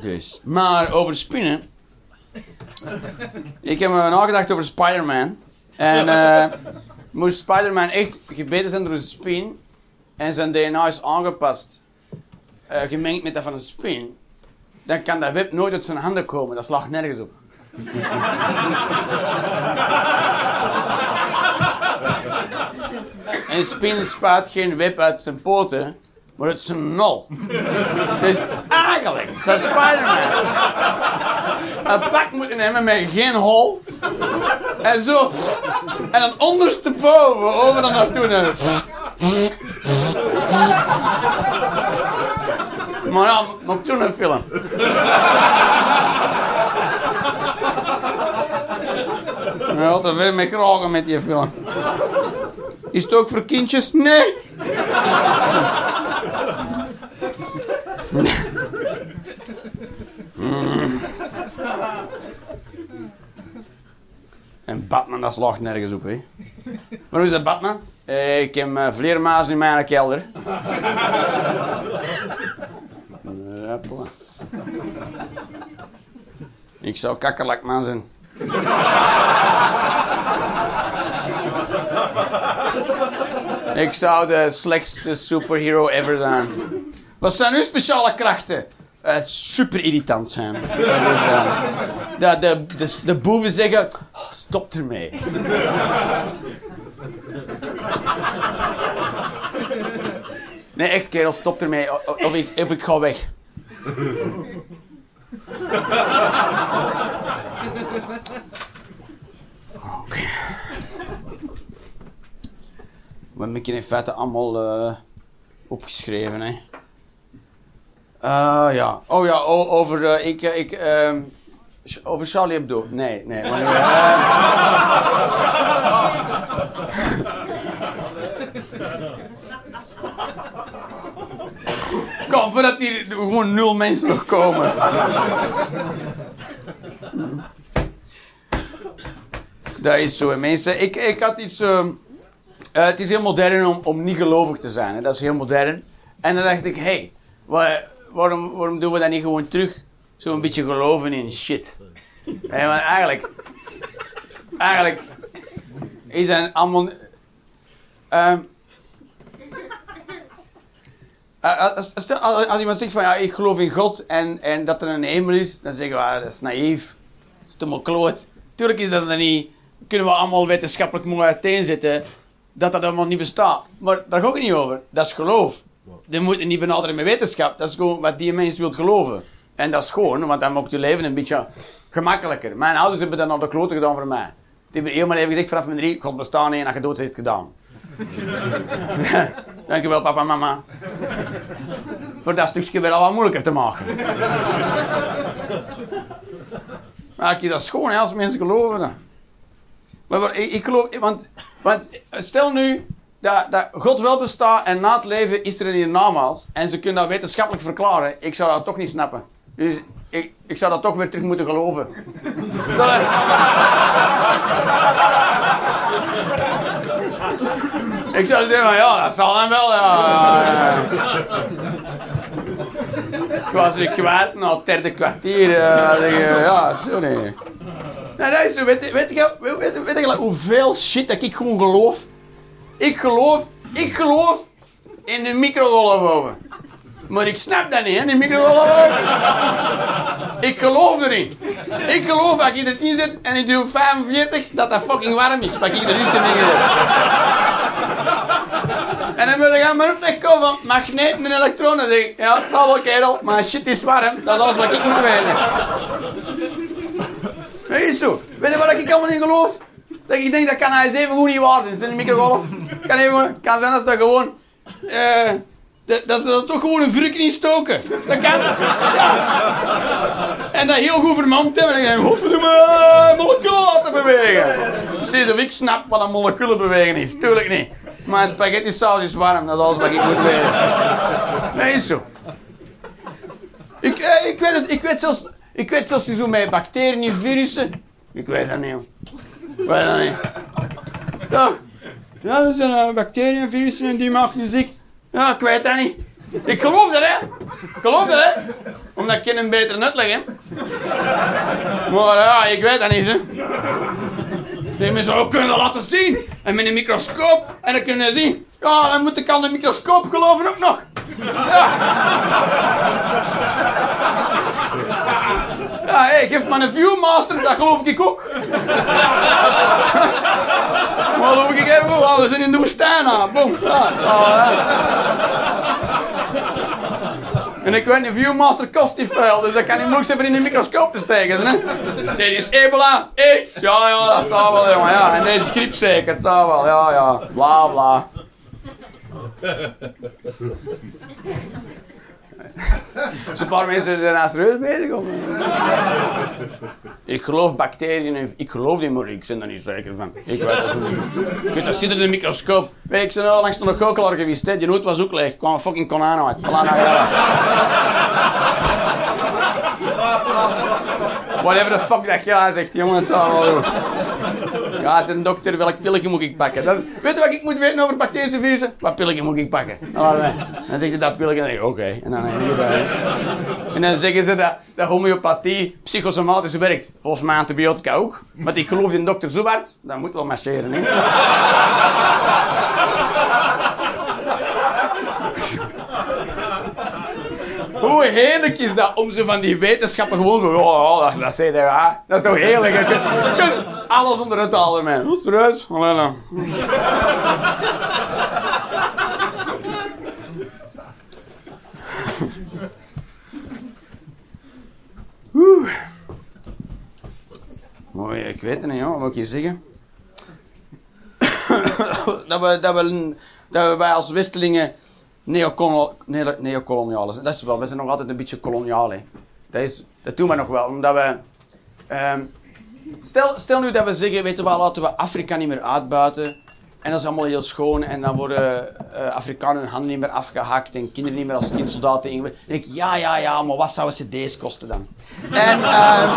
Dus. Maar over spinnen. Ik heb me nagedacht over Spider-Man. En eh, moest Spider-Man echt gebeten zijn door een spin. En zijn DNA is aangepast. eh, gemengd met dat van een spin. Dan kan dat web nooit uit zijn handen komen. Dat slaagt nergens op. Een spin spuit geen web uit zijn poten, maar uit zijn nol. Dus eigenlijk zou Spider-Man een pak moeten nemen met geen hol. En zo. En dan ondersteboven over dan naartoe. En maar ja, nog toen een film. Ja, te ver met gragen met die film. Is het ook voor kindjes? Nee. Mm. En Batman, dat slaagt nergens op, hè. Waarom is dat Batman? Eh, ik heb uh, vleermuizen in mijn kelder. Voilà. Ik zou kakkerlakman zijn. Ik zou de slechtste superhero ever zijn. Wat zijn uw speciale krachten? Eh, super irritant zijn. Dat de, de, de boeven zeggen: "Oh, stop ermee. Nee, echt kerel, stop ermee. Of ik, of ik ga weg. Oké. We hebben in feite allemaal eh, opgeschreven, hè. Ah ja. Oh ja, over... eh, ik, eh, ik, Ch- over Charlie Hebdo. Nee, nee. Maar, Kom, voordat hier gewoon nul mensen nog komen. Dat is zo, mensen. Ik, ik had iets... ehm, eh, het is heel modern om, om niet gelovig te zijn. Hè? Dat is heel modern. En dan dacht ik, hé, hey, waarom, waarom doen we dat niet gewoon terug? Zo'n beetje geloven in shit. Maar eigenlijk... Eigenlijk... Is dat allemaal... ehm, eh, als, als, als- iemand zegt van ja, ik geloof in God en, en dat er een hemel is, dan zeggen we ah, dat is naïef. Dat is te kloot. Tuurlijk is dat er niet. Kunnen we allemaal wetenschappelijk mooi uiteenzetten dat dat allemaal niet bestaat. Maar daar ga ik niet over. Dat is geloof. Je moet niet benaderen met wetenschap. Dat is gewoon wat die mens wil geloven. En dat is gewoon, want dan maakt je leven een beetje gemakkelijker. Mijn ouders hebben dat naar de kloten gedaan voor mij. Die hebben helemaal even gezegd vanaf mijn drie, God bestaat niet en als je dood gedaan. Dankjewel papa en mama. Voor dat stukje weer al wat moeilijker te maken. maar ik dat schoon als mensen geloven. Dat. Maar wat- ik, ik geloof, want, want stel nu dat, dat God wel bestaat en na het leven is er een hiernamaals en ze kunnen dat wetenschappelijk verklaren. Ik zou dat toch niet snappen. Dus ik, ik zou dat toch weer terug moeten geloven. Ik zou zeggen, ja, dat zal dan wel. Ja. Ik was weer kwijt na het derde kwartier. eh, ja, sorry. Nee, dat is zo. Weet, je- weet, weet, hoeveel shit dat ik gewoon geloof? Ik geloof, ik geloof in de microgolfoven. Maar ik snap dat niet, hè, die microgolfoven. Ik geloof erin. Ik geloof dat ik erin zit en ik doe 45 dat dat fucking warm is. Dat ik er rust in heb. En dan moet je maar op wegkomen van magneten en elektronen. Zeg ja, het zal wel kerel, maar shit is warm. Dat is alles wat ik moet weten. Zo. Weet je wat ik allemaal in geloof? Dat ik denk dat kan hij even goed niet waar zijn. Zijn microgolf. Kan, even, kan zijn als dat gewoon... eh, dat, dat ze er toch gewoon een vrucht in stoken. Dat kan. Ja. En dat heel goed vermand hebben. En dan denk ik, godverdomme, eh, moleculen laten bewegen. Precies of ik snap wat een moleculen bewegen is. Tuurlijk niet. Maar spaghetti saus is warm. Dat is alles wat ik moet weten. Dat is zo. Ik, eh, ik, weet het, ik weet zelfs... Ik weet zelfs niet zo met bacteriën, virussen. Ik weet dat niet. Ik weet dat niet. Ja, dat zijn eh, bacteriën, virussen en die maken je ziek. Ja, ik weet dat niet. Ik geloof dat, hè. Geloof dat, hè? Omdat ik hem beter uitleggen. Maar ja, ik weet dat niet, hè. Die mensen ook kunnen laten zien. En met een microscoop. En dan kunnen zien. Ja, dan moet ik aan de microscoop geloven ook nog. Ja. Ja, hey, geef me een Viewmaster, dat geloof ik ook. maar geloof ik even goed. Oh, we zijn in de woestijn aan. Boom. Ja. Oh, ja. En ik weet, een Viewmaster kost niet veel, dus dat kan niet moeilijk zijn in de microscoop te steken. Hè? Dit is ebola, AIDS. Ja, ja, dat zou wel, jongen. Ja. En deze is griep het zou wel. Ja, ja. Bla, bla. Zijn een paar mensen daarnaast serieus bezig om. ik geloof bacteriën en ik geloof die, maar ik ben er niet zeker van. Ik weet dat niet. Ik weet dat zit in de microscoop. Weet, ik ben al langs de goochelaar geweest, hè. die was ook leeg. Ik kwam een fucking konijn uit. Whatever the fuck dat jij zegt, jongen, het zou wel doen. Ja, een dokter, welk pilletje moet ik pakken? Weet je wat ik moet weten over bacterische virussen? Wat pilletje moet ik pakken? Dan zegt hij dat pilletje en dan oké. En, dan, en dan zeggen ze dat, dat homeopathie psychosomatisch werkt. Volgens mij antibiotica ook. Maar ik geloof in dokter Zubart, dat moet wel marcheren, hè? Hoe heerlijk is dat om ze van die wetenschappen gewoon zo... Oh, dat, dat, zei ja, dat is toch heerlijk. Je kunt, alles onder het halen, man. Hoe is het. Mooi, ik weet het niet, joh. Wat ik je zeggen? dat, we, dat, we, dat wij als Westelingen neocoloniaal zijn. Dat is wel, we zijn nog altijd een beetje koloniaal. Dat, is, dat doen we nog wel, omdat we... Um, stel, nu dat we zeggen, wel, laten we Afrika niet meer uitbuiten. En dat is allemaal heel schoon. En dan worden uh, Afrikanen hun handen niet meer afgehakt. En kinderen niet meer als kindsoldaten ingezet. Dan denk ik, ja, ja, ja, maar wat zouden cd's kosten dan? en... Um,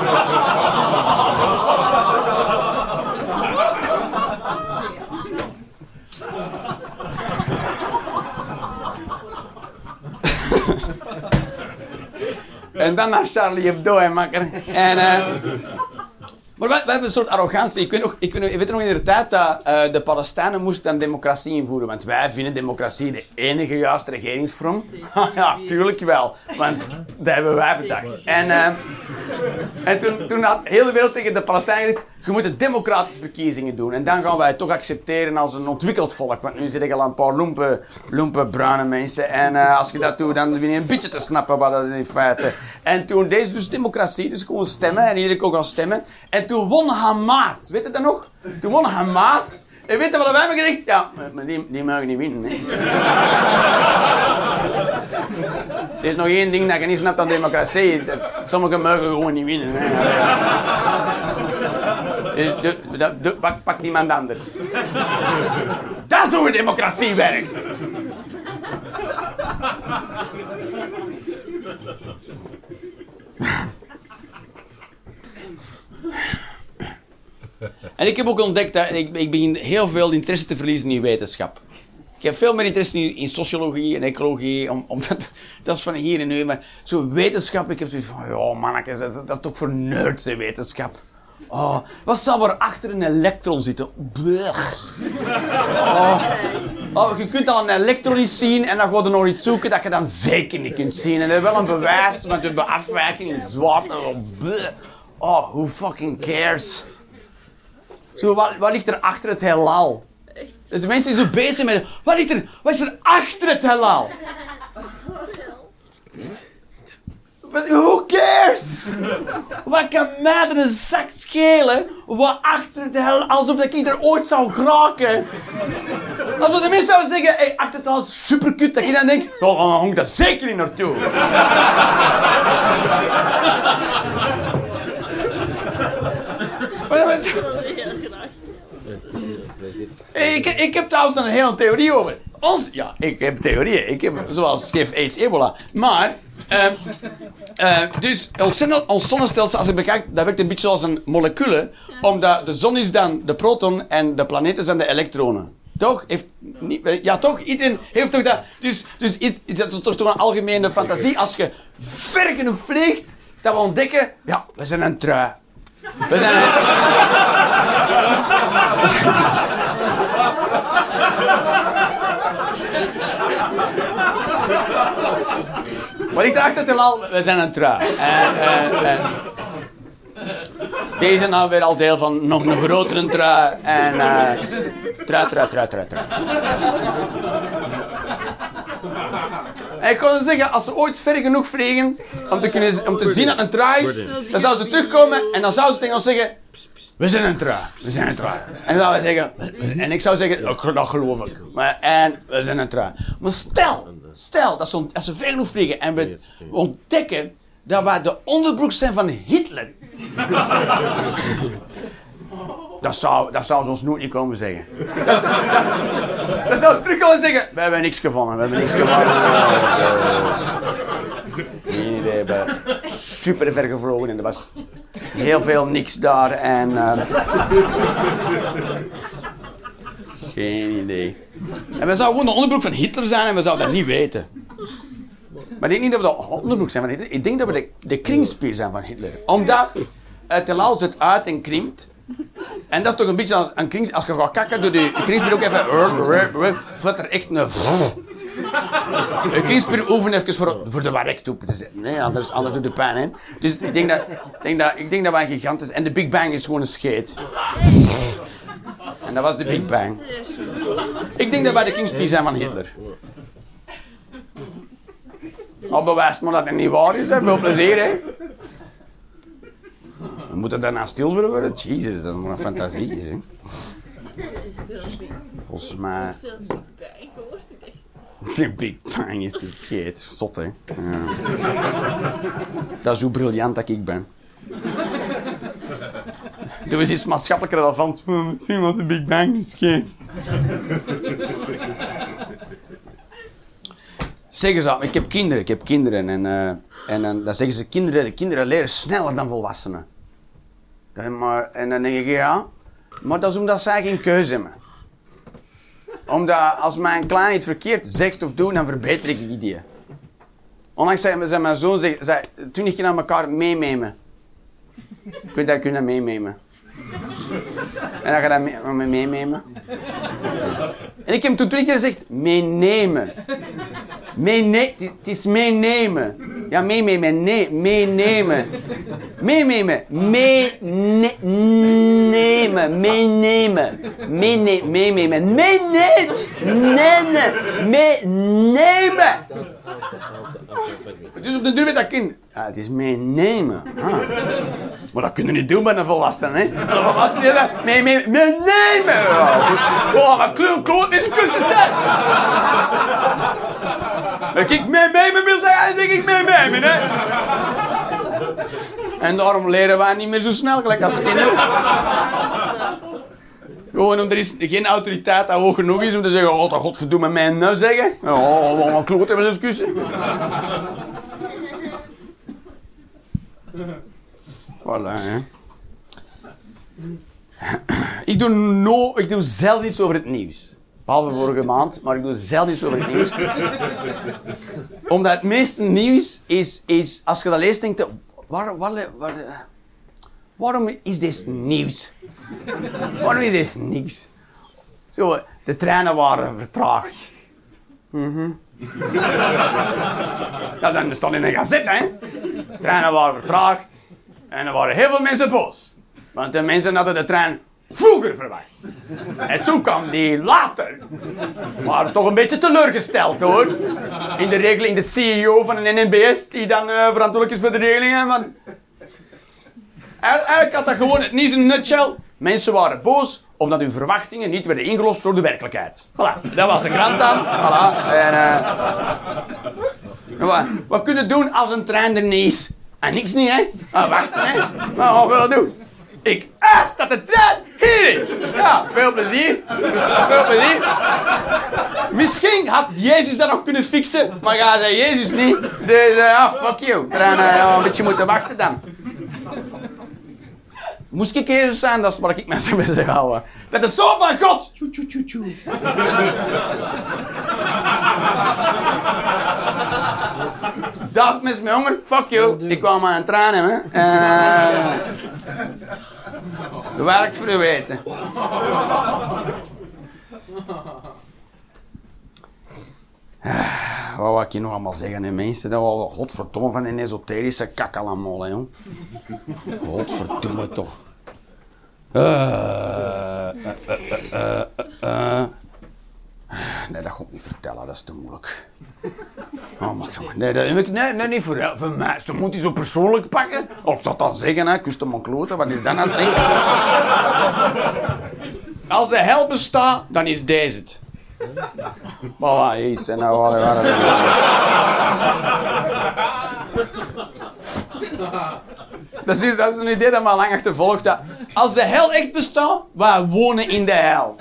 en dan naar Charlie Hebdo, hè, makker. En, uh, maar we, hebben een soort arrogantie. Ik weet, nog, ik weet, nog in de tijd dat uh, de Palestijnen moesten democratie invoeren. Want wij vinden democratie de enige juiste regeringsvorm. ja, tuurlijk wel. Want dat hebben wij bedacht. En, uh, en toen, toen had heel de wereld tegen de Palestijnen gezegd... Je moet democratische verkiezingen doen. En dan gaan wij het toch accepteren als een ontwikkeld volk. Want nu zit ik al een paar loempe, loempe bruine mensen. En uh, als je dat doet, dan begin je een beetje te snappen wat dat in feite... En toen, deze dus democratie, dus gewoon stemmen. En iedereen kon gaan stemmen. En toen won Hamas. Weet je dat nog? Toen won Hamas. En weet je wat wij hebben gezegd? Ja, maar die, die mogen niet winnen. Hè. er is nog één ding dat je niet snapt aan democratie. Is, sommigen mogen gewoon niet winnen. Hè. Dus, de, de, pak, niemand anders. Dat is hoe democratie werkt. En ik heb ook ontdekt dat ik, ik begin heel veel interesse te verliezen in wetenschap. Ik heb veel meer interesse in, in sociologie en ecologie, om, omdat dat is van hier en nu. Maar zo wetenschap, ik heb zoiets van, ja mannetjes, dat, dat, is toch voor nerds, wetenschap. Oh, wat zou er achter een elektron zitten? Oh. oh. je kunt al een elektron niet zien en dan ga je nog iets zoeken dat je dan zeker niet kunt zien. En dat is wel een bewijs, want de afwijking in zwaarte. Oh, who fucking cares? Zo, wat, ligt er achter het heelal? Dus mensen zijn zo bezig met... Wat, ligt er, wat is er achter het heelal? Who cares? Wat kan mij er een schelen wat achter de hel, alsof ik er ooit zou geraken? Alsof de mensen zouden zeggen, hey, achter het al super kut, dat ik dan denk, oh, dan hang daar zeker niet naartoe. Ik, ik heb trouwens een hele theorie over. Ja, ik heb theorieën. Ik heb, zoals schreef AIDS ebola. Maar, uh, uh, dus ons, ons, zonnestelsel, als je bekijkt, dat werkt een beetje zoals een moleculen. Omdat de zon is dan de proton en de planeten zijn de elektronen. Toch? Heeft niet, ja, toch? Iedereen heeft toch dat... Dus, dus is, is dat toch een algemene fantasie? Als je ver genoeg vliegt, dat we ontdekken... Ja, we zijn een trui. We zijn een... Maar ik dacht het al, we zijn een trui. En, en, en deze nou weer al deel van nog een grotere trui. En eh trui, trui, trui, trui, trui. En ik kon zeggen, als ze ooit ver genoeg vliegen om te, kunnen, om te zien dat een trui is, dan zouden ze terugkomen en dan zouden ze tegen ons zeggen, we zijn een trui, we zijn een trui. En dan zeggen, en ik zou zeggen, "Oh, dat geloof ik. Maar, en we zijn een trui. Maar stel, stel dat ze, als ze ver genoeg vliegen en we ontdekken dat wij de onderbroek zijn van Hitler. Dat zou, dat zou ze ons nooit niet komen zeggen. Dat, dat, dat zou ze terug komen zeggen. We hebben niks gevonden, we hebben niks gevonden. Nee, we hebben super ver gevlogen en er was heel veel niks daar en... eh, geen idee. En we zouden gewoon de onderbroek van Hitler zijn en we zouden dat niet weten. Maar ik denk niet dat we de onderbroek zijn van Hitler. Ik denk dat we de, de kringspier zijn van Hitler. Omdat het heelal zit uit en krimpt. En dat is toch een beetje als een kring... Als je gaat kakken, doe je kringspier ook even... Vat er echt een... Je kringspier oefenen even voor, voor de werktoep te zetten. Hè? Anders, anders doet de pijn. Hè? Dus ik denk, dat, ik, denk dat, ik denk dat wij. En de Big Bang is gewoon een scheet. En dat was de Big Bang. Ik denk dat wij de kringspier zijn van Hitler. Al bewijst maar dat het niet waar is, hè. Veel plezier, hè. We moeten daarna stil voor worden. Jezus, dat is maar een fantasie, hè. Volgens mij... De Big Bang is de scheet. Zot, hè. Ja. Dat is hoe briljant dat ik ben. Doe eens iets maatschappelijk relevant. Misschien wat de Big Bang is scheet. Zeggen ze, ik heb kinderen, ik heb kinderen. En, eh, en dan, dan zeggen ze, kinderen, kinderen leren sneller dan volwassenen. En, maar, en dan denk ik, ja, maar dat is omdat zij geen keuze hebben. Omdat als mijn klein iets verkeerd zegt of doet, dan verbeter ik die. Onlangs zei, mijn zoon, zei, zei, twintig keer aan elkaar meenemen. Kun je dat kunnen meenemen? En dan ga je dat mee- mee- meenemen. En ik heb hem toen twintig keer gezegd, meenemen. Meene- het is meenemen. Ja, meenemen. Nee, meenemen. Meenemen. Meenemen. Meenemen. Meenemen. Meenemen. Meenemen. Meenemen. Dus op de duur met dat kind. Ja, het is meenemen. Maar dat kunnen we niet doen met een volwassene, hè? En een volwassene mee, mee, meenemen. Oh, wat kloot, klootmiskussen zijn. Als ik mee mee wil zeggen, dan denk ik mee mee, hè. En daarom leren wij niet meer zo snel, gelijk als kinderen. Gewoon omdat er is geen autoriteit dat hoog genoeg is om te zeggen, oh, dat godverdomme mij nou zeggen. Oh, wat een kloot hebben ze kussen. Voilà, hè. Ik doe, no, ik doe zelden iets over het nieuws. Behalve vorige maand, maar ik doe zelden iets over het nieuws. Omdat het meeste nieuws is, is als je dat leest, denk je... Waar, waar, waar, waarom is dit nieuws? Waarom is dit niks? Zo, de treinen waren vertraagd. Mhm. Ja, dan staat in een gazet, hè. Treinen waren vertraagd. En er waren heel veel mensen boos. Want de mensen hadden de trein vroeger verwacht. En toen kwam die later. Maar toch een beetje teleurgesteld hoor. In de regeling, de CEO van een NNBS, die dan eh, verantwoordelijk is voor de regelingen. Maar... Eigenlijk had dat gewoon het in een nutshell. Mensen waren boos omdat hun verwachtingen niet werden ingelost door de werkelijkheid. Voilà, dat was de krant dan. Voilà. En, eh, wat, wat kunnen doen als een trein er niet is? En niks niet, hè? Ah, hè? Maar wat wil we doen? Ik eis dat de trein hier is. Ja, veel plezier. Veel plezier. Misschien had Jezus dat nog kunnen fixen, maar ja, zei Jezus niet. Dus, uh, ah, fuck you. Trein, uh, een beetje moeten wachten dan. Moest ik Jezus zijn, dat is wat ik mensen bezig houden. Dat is zo van God. Tjoe, tjoe, tjoe, tjoe. Dat is mis mijn honger. Fuck you. Ik kwam aan het trainen, hè. Uh, dat werkt voor u weten. Wat wil ik je nog allemaal zeggen, hè, mensen? Dat was godverdomme van een esoterische kak allemaal, hè. Godverdomme toch. Uh, uh, uh, nee, dat ga ik niet vertellen, dat is te moeilijk. Oh, maar, nee, dat, nee, nee, niet voor, voor mij. Ze moet hij zo persoonlijk pakken. Oh, ik zou dan zeggen, hè, kust hem kloten, wat is dat nou? Als de hel bestaat, dan is deze het. Voilà, is en nou waren dat is, dat is een idee dat me al lang achtervolgt. Dat als de hel echt bestaat, wij wonen in de hel.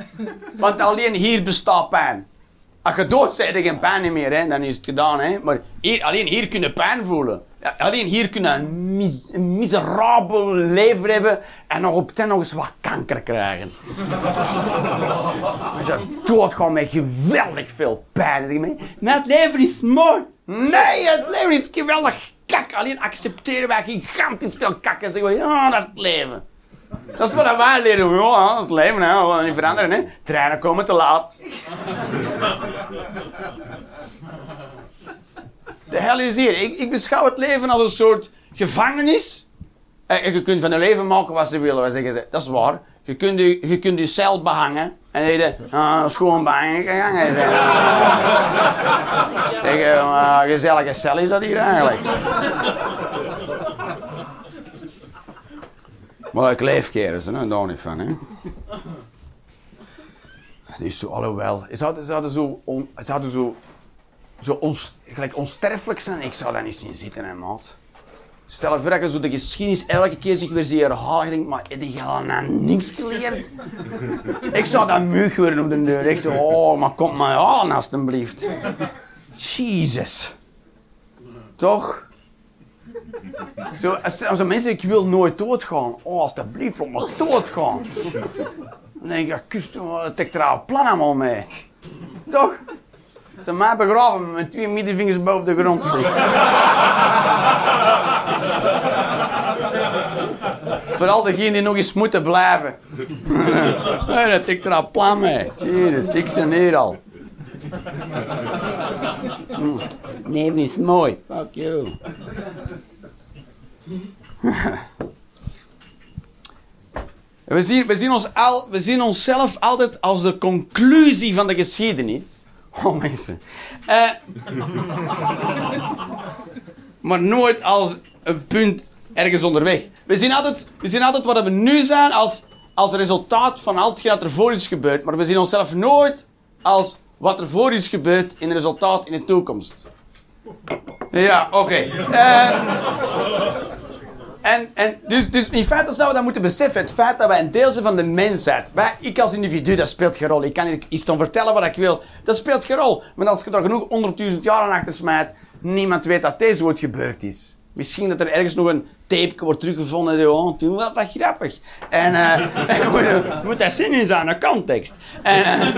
Want alleen hier bestaat pijn. Als je dood bent, heb je geen pijn meer, hè? dan is het gedaan. Hè? Maar alleen hier kun je pijn voelen. Alleen hier kun je een, een miserabel leven hebben en nog op ten nog eens wat kanker krijgen. Je dood gaat met geweldig veel pijn. Maar het leven is mooi. Nee, het leven is geweldig kak. Alleen accepteren wij gigantisch veel kak en zeggen ja, dat is het leven. Dat is wat wij leren. Ja, dat is leven, hè. we gaan niet veranderen. Hè. Treinen komen te laat. De hel is hier. Ik, ik beschouw het leven als een soort gevangenis. En eh, je kunt van je leven maken wat ze willen. Wat zeggen ze. Dat is waar. Je kunt je, je, kunt je cel behangen. En je denkt, ah, schoon behangen gegangen. zeg, uh, gezellige cel is dat hier eigenlijk. maar ik leef keren ze, daar niet van. Hè. Het is zo, alhoewel, ze hadden, ze hadden zo, on, ze hadden zo zo gelijk onsterfelijk zijn. Ik zou dat niet zien zitten, hè, maat. Stel voor dat zo de geschiedenis elke keer zich weer zie herhalen. Denk, maar heb je al nou niks geleerd? ik zou dat mug worden op de deur. Ik zou, oh, maar kom maar aan, alstublieft. Jezus. Toch? Zo, als, mensen, ik wil nooit doodgaan. Oh, alstublieft, laat me doodgaan. Dan denk ik, ja, kust, er al plan allemaal mee. Toch? Ze mij begraven met twee middenvingers boven de grond Vooral degenen die nog eens moeten blijven. dat ik er al plan mee. Jezus, ik ben hier al. Nee, is mooi. Fuck you. We zien, we, zien ons al, we zien onszelf altijd als de conclusie van de geschiedenis. Oh, mensen. Uh, maar nooit als een punt ergens onderweg. We zien altijd, we zien altijd wat we nu zijn als, als resultaat van al hetgeen dat er voor is gebeurd. Maar we zien onszelf nooit als wat er voor is gebeurd in resultaat in de toekomst. Ja, oké. Okay. Uh, en, en dus, dus in feite zouden we dat moeten beseffen. Het feit dat wij een deel zijn van de mensheid. Wij, ik als individu, dat speelt geen rol. Ik kan hier iets dan vertellen wat ik wil. Dat speelt geen rol. Maar als je er genoeg honderdduizend jaar aan achter smijt, niemand weet dat deze ooit gebeurd is. Misschien dat er ergens nog een tape wordt teruggevonden. Oh, toen was dat grappig. En, uh, moet, dat zin in zijn context. En, uh,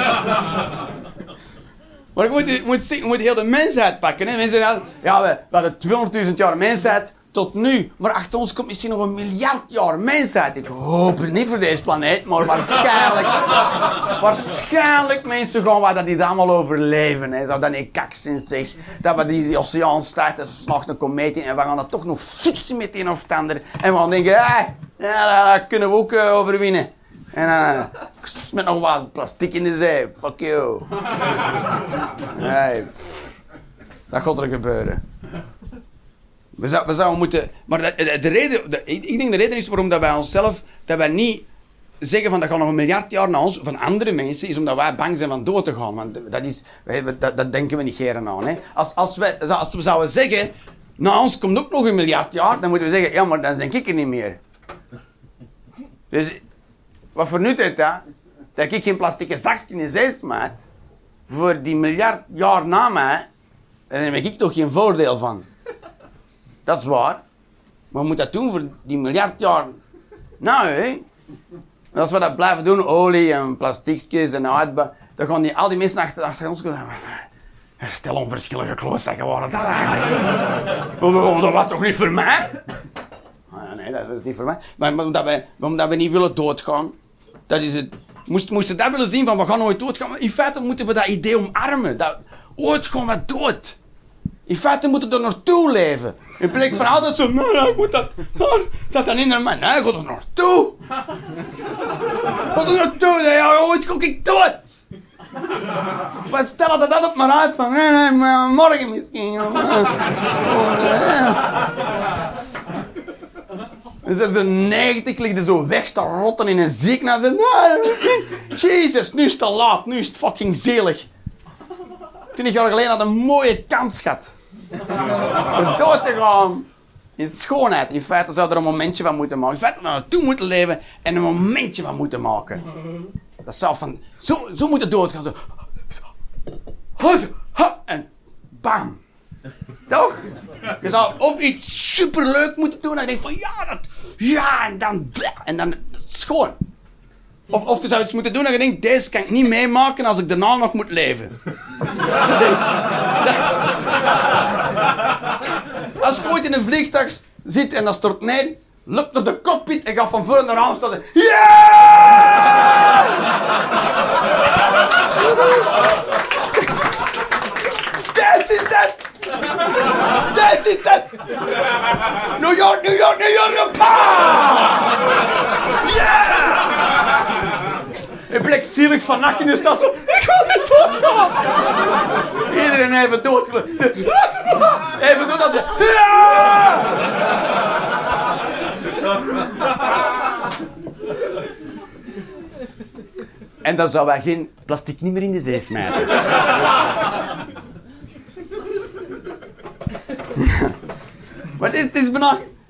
maar je moet, heel de mensheid pakken. Hè? Mensen ja, we, we hadden 200.000 jaar mensheid tot nu. Maar achter ons komt misschien nog een miljard jaar mensheid. Ik hoop het niet voor deze planeet, maar waarschijnlijk. waarschijnlijk mensen gaan waar dat die allemaal overleven. Hè. Zou dat niet kak zijn, zeg. Dat we die, oceaan starten, er slacht een komeet in en we gaan dat toch nog fixen met een of ander. En we gaan denken, hey, ja, dat kunnen we ook uh, overwinnen. En dan uh, met nog wat plastic in de zee. Fuck you. hey, dat gaat er gebeuren. We, zou, we zouden moeten. Maar de, de, reden, de, ik denk de reden is waarom dat wij onszelf. dat wij niet zeggen van dat gaat nog een miljard jaar naar ons, van andere mensen, is omdat wij bang zijn van dood te gaan. Want dat, is, wij, dat, denken we niet geren aan. Hè. Als, als, wij, als we zouden zeggen, na ons komt ook nog een miljard jaar, dan moeten we zeggen, ja, maar dan denk ik er niet meer. Dus wat voor nut heeft dat? Dat ik geen plastieke zakje in zee smijt, voor die miljard jaar na mij, dan heb ik toch geen voordeel van. Dat is waar. Maar moeten dat doen voor die miljard jaar Nou, hè. Als we dat blijven doen, olie en plastiekjes en uitba, dan gaan die, al die mensen achter, achter ons komen. Stel onverschillige klooster geworden, dat eigenlijk. Dat was toch niet voor mij? Ah, nee, dat is niet voor mij. Maar omdat omdat we niet willen doodgaan, dat is het. Moest, moesten dat willen zien van we gaan nooit doodgaan, in feite moeten we dat idee omarmen. Dat, ooit gaan we dood. In feite moeten we er naartoe leven. In plaats van altijd zo, nee, nee, ik moet dat, dat dan in naar mij. Nee, ga er naartoe. Ga er naartoe, ja, ooit kom ik dood. Maar stel dat altijd maar uit van, nee, nee, maar morgen misschien. of, eh, Dan zijn ze 90, liggen zo weg te rotten in een ziekenhuis. Nee, Jezus, nu is het te laat, nu is het fucking zelig. Twintig jaar geleden had een mooie kans gehad. Om dood te gaan. In schoonheid. In feite zou er een momentje van moeten maken. In feite naar naartoe moeten leven en een momentje van moeten maken. Dat zou van... Zo, zo doodgaan. Ha, zo, ha, En bam. Toch? Je zou of iets superleuk moeten doen en je van ja, dat, ja, en dan, en dan schoon. Of, of je zou iets moeten doen en je denkt, deze kan ik niet meemaken als ik daarna nog moet leven. Als je ooit in een vliegtuig zit en dat stort neer, lukt naar de cockpit en gaat van voor naar achter staan. Het! Dit is het! New York, New York, New York, New Yeah! En plek zielig van nacht in de stad. Ik ga niet doodgaan! Iedereen even doodgaan. Even. Ja! En dan zou wij geen plastic niet meer in de zee smijten. maar het is, het is.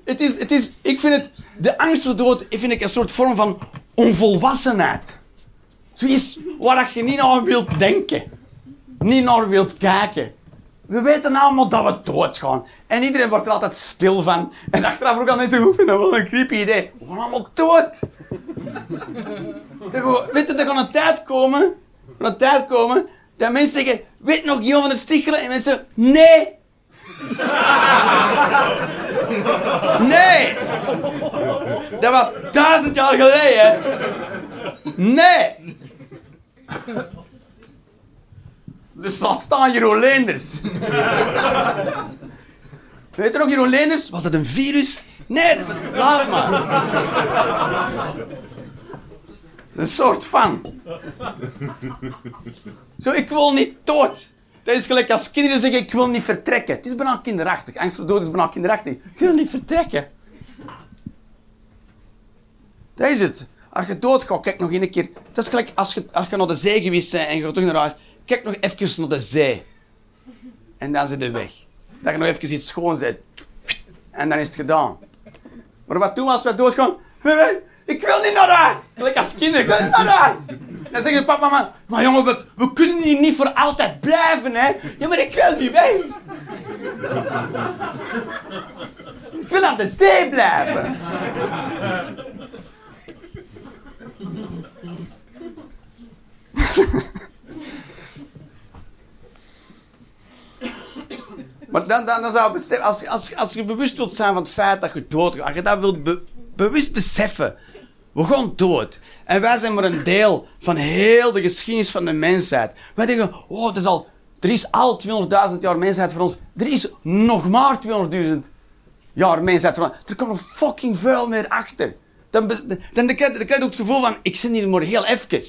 Het is, het is, ik vind het... De angst voor dood vind ik een soort vorm van onvolwassenheid. Zoiets waar je niet naar wilt denken. Niet naar wilt kijken. We weten allemaal dat we doodgaan. En iedereen wordt er altijd stil van. En achteraf ook al mensen hoe vinden dat wel een creepy idee. We gaan allemaal dood. Weet je, er een tijd komen. Een tijd komen. Dat mensen zeggen, weet nog Johan van der Stichelen? En mensen zeggen, nee. Nee. Dat was duizend jaar geleden. Nee. Dus laat staan Jeroen Leenders. Weet je nog, Jeroen Leenders? Was dat een virus? Nee, dat- laat maar. Een soort van. Zo, ik wil niet dood. Dat is gelijk als kinderen zeggen, ik wil niet vertrekken. Het is bijna kinderachtig. Angst voor dood is bijna kinderachtig. Ik wil niet vertrekken. Dat is het. Als je doodgaat, kijk nog een keer. Dat is gelijk als je, als je naar de zee geweest bent en je gaat terug naar huis. Kijk nog even naar de zee. En dan zit je weg. Dat je nog even iets schoon zet. En dan is het gedaan. Maar wat doen we als we doodgaan? Ik wil niet naar huis. Gelijk als kinderen, ik wil niet naar huis. Dan zeggen papa, mama, maar jongen, we, we kunnen hier niet voor altijd blijven, hè. Ja, maar ik wil niet weg. Ik wil aan de zee blijven. Maar dan, dan, dan zou je beseffen, als, als, als je bewust wilt zijn van het feit dat je doodgaat, als je dat wilt be- bewust beseffen, we gaan dood. En wij zijn maar een deel van heel de geschiedenis van de mensheid. Wij denken, oh, er is, al, er is al 200.000 jaar mensheid voor ons. Er is nog maar 200.000 jaar mensheid voor ons. Er komt nog fucking veel meer achter. Dan, dan krijg je ook het gevoel van, ik zit hier maar heel even.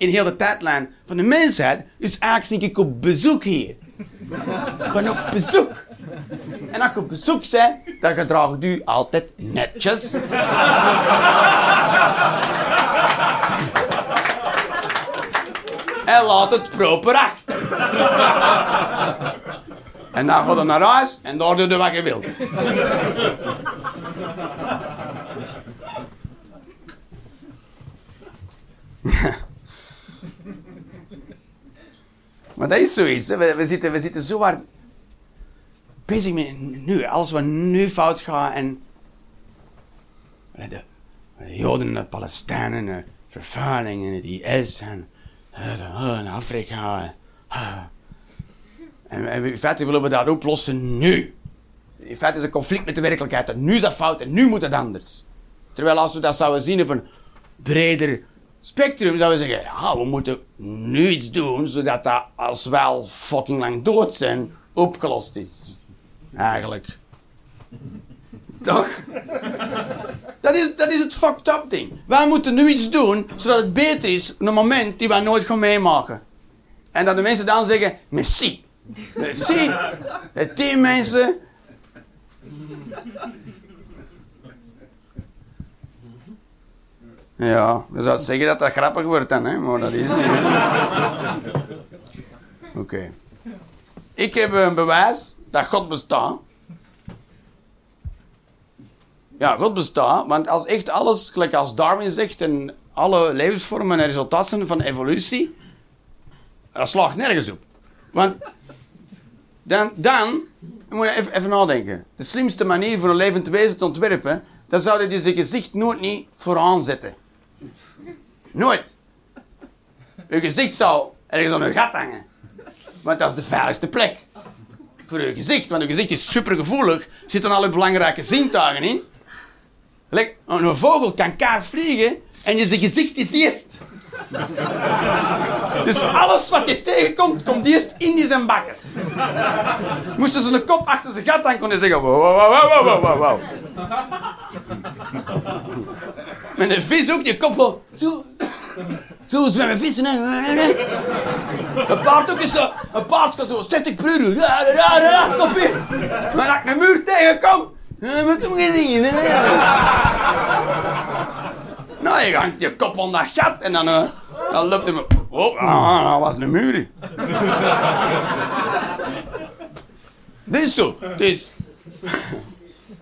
In heel de tijdlijn van de mensheid. Dus eigenlijk zit ik op bezoek hier. Ik ben op bezoek. En als je op bezoek bent, dan gedraagt u altijd netjes. en laat het proper achter. En dan gaat je naar huis en daar doe je wat je wilt. Maar dat is zoiets. We, zitten, we zo hard bezig met nu. Alles wat nu fout gaat en... De, Joden en de Palestijnen, de vervuiling en het IS en, en Afrika. En, en in feite willen we dat oplossen nu. In feite is het conflict met de werkelijkheid. En nu is dat fout en nu moet het anders. Terwijl als we dat zouden zien op een breder spectrum, zouden we zeggen, ja, we moeten nu iets doen, zodat dat als we al fucking lang dood zijn, opgelost is. Eigenlijk. Toch? Dat is, dat is het fucked up ding. Wij moeten nu iets doen, zodat het beter is op een moment die wij nooit gaan meemaken. En dat de mensen dan zeggen, merci. Merci. Het team mensen. Ja, je zou zeggen dat dat grappig wordt dan, hè? maar dat is niet. Oké. Ik heb een bewijs dat God bestaat. Ja, God bestaat, want als echt alles, gelijk als Darwin zegt, en alle levensvormen een resultaat zijn van evolutie, dat slaagt nergens op. Want dan, dan moet je even, even nadenken. De slimste manier voor een levend wezen te ontwerpen, dan zou je zijn gezicht nooit niet vooraan zetten. Nooit. Je gezicht zou ergens aan een gat hangen. Want dat is de veiligste plek. Voor je gezicht. Want je gezicht is supergevoelig. Zitten alle belangrijke zintuigen in. Een vogel kan kaart vliegen en je gezicht is eerst. Dus alles wat je tegenkomt, komt eerst in die zijn bakkes. Moesten ze een kop achter zijn gat aan kunnen zeggen: wow, wow, wow, wow, wow, wow. Met een vis ook, je kop wel zo. Zo zwemmen vissen. Een paard ook is zo. Een paard kan zo 30 per uur. Ja, ja, ja. Maar als ik een muur tegenkom, dan moet ik hem geen zien. Nou, je hangt je kop onder dat gat en dan, uh, dan loopt. Oh, ah, dat was een muur. Dit is zo. Dus,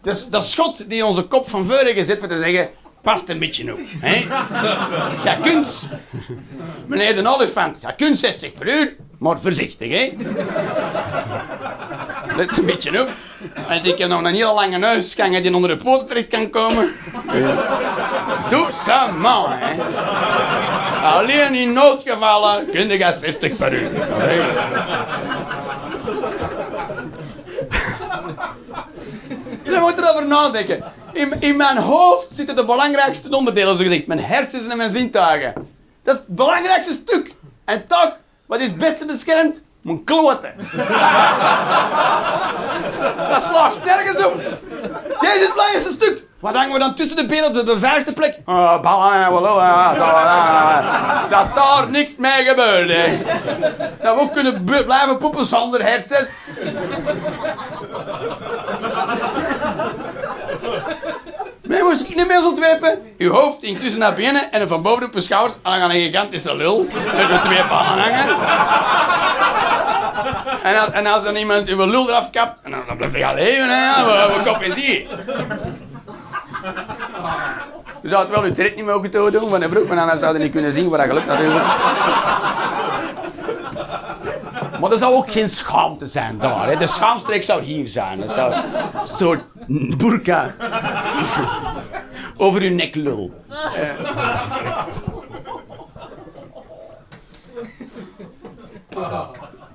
dus dat schot die onze kop van voren gezet voor te zeggen... Past een beetje op. Hè? Je kunt... Meneer de olifant, je kunt 60 per uur, maar voorzichtig, hè? Let een beetje op. En ik heb nog een heel lange neus, kan je die onder de poot terecht kan komen. Doe ze maar, hè. Alleen in noodgevallen kun je 60 per uur. Je moet erover nadenken. In, in mijn hoofd zitten de belangrijkste onderdelen, zo gezegd. Mijn hersens en mijn zintuigen. Dat is het belangrijkste stuk. En toch, wat is het beste beschermd? Mijn kloten. dat slaagt nergens op. Dit is het belangrijkste stuk. Wat hangen we dan tussen de benen op de beveiligste plek? Uh, dat daar niks mee gebeurt. Hè. Dat we ook kunnen blijven poepen zonder hersens. Meer ontwerpen. Uw hoofd intussen naar binnen en van boven op uw schouders. En dan gaan een gigantische lul met de twee pannen hangen. En als, en als dan iemand uw lul eraf kapt, dan, dan blijft hij gaan leven. Wat kop is hier? Je zou het wel uw tred niet mogen doen van de broek, maar dan zou je niet kunnen zien waar dat gelukt natuurlijk. Maar er zou ook geen schaamte zijn daar. Hè. De schaamstreek zou hier zijn. Dat zou een soort burka over uw nek lul.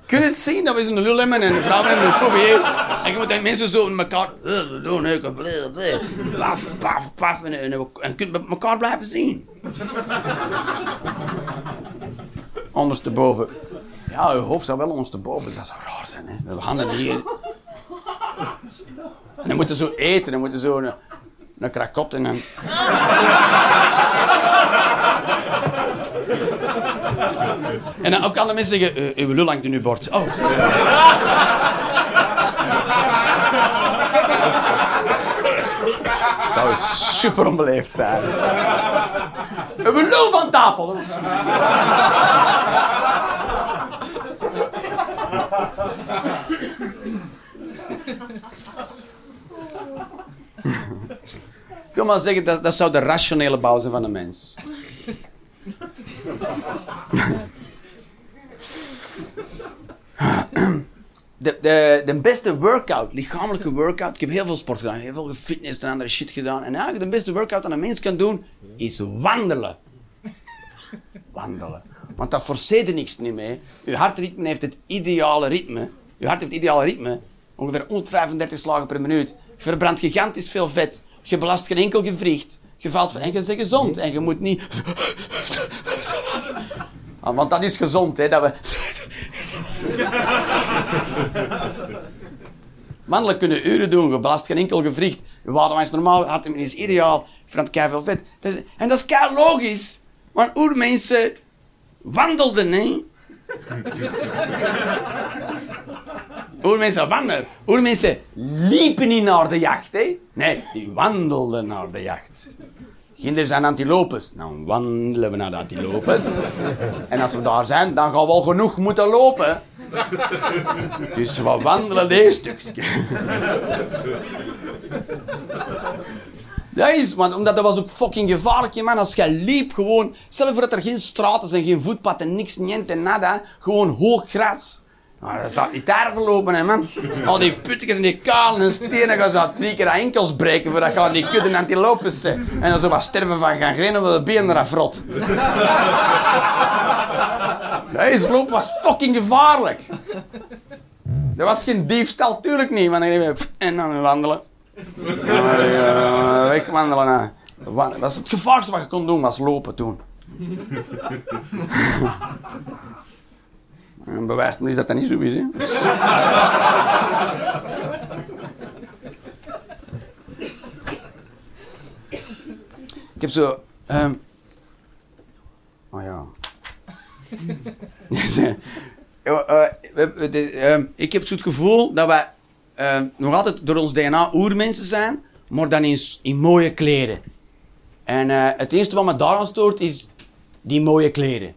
Kun je het zien dat we zo'n lul hebben en vrouwen hebben een fobie En je moet dan mensen zo in elkaar doen, paf, paf, paf en, en, en kunt met elkaar blijven zien. Ondersteboven. Ja, je hoofd zou wel ondersteboven, dat zou raar zijn. Hè? De handen hier. En dan moeten zo eten, dan moeten zo een, een krakot en. En dan ook andere mensen zeggen, uh, uw lul hangt in uw bord. Oh, zou super onbeleefd zijn. Uw lul van tafel. Kom maar zeggen, dat, dat zou de rationele bouw zijn van een mens. de, de, de beste workout, lichamelijke workout. Ik heb heel veel sport gedaan, heel veel fitness en andere shit gedaan. En eigenlijk de beste workout dat een mens kan doen, is wandelen. Wandelen. Want dat forceert er niks niet mee. Je hartritme heeft het ideale ritme. Je hart heeft ideale ritme. Ongeveer 135 slagen per minuut. Je verbrandt gigantisch veel vet. Je belast geen enkel gewricht. Je valt van en je bent gezond. En je moet niet... Ah, Want dat is gezond, hè. Dat we... Mannelijk kunnen uren doen, je belast geen enkel gewricht. Je water is normaal, hartritme is ideaal, verbrandt veel vet. En dat is kei logisch. Want oermensen wandelden, hè. Oermensen wandelen. Oermensen liepen niet naar de jacht, hè. Nee, die wandelden naar de jacht. Kinderen zijn antilopes. Dan wandelen we naar de antilopes. En als we daar zijn, dan gaan we al genoeg moeten lopen. Dus we wandelen deze stukje. Dat is, want omdat dat was ook fucking gevaarlijk, je man. Als jij liep gewoon, stel je voor dat er geen straten zijn, geen voetpad en niks, niente, nada. Gewoon hoog gras. Nou, dat zou niet daar verlopen, hè, man. Al die putjes en die kalen en stenen gaan zo drie keer enkels breken voordat je aan die kudde antilopes zijn. En dan zo wat sterven van gangrene omdat de benen eraf rot. Deze loop was fucking gevaarlijk. Dat was geen diefstal, tuurlijk niet. Want dan je en dan wandelen. Dat was het gevaarlijkste wat je kon doen, was lopen toen. En bewijst is dat dat niet zo is. Ik heb zo... ehm Oh ja. Eh, eh, ehm, ik heb zo het gevoel dat wij ehm, nog altijd door ons DNA oermensen zijn, maar dan in, in mooie kleren. En eh, het eerste wat me daaraan stoort is die mooie kleren.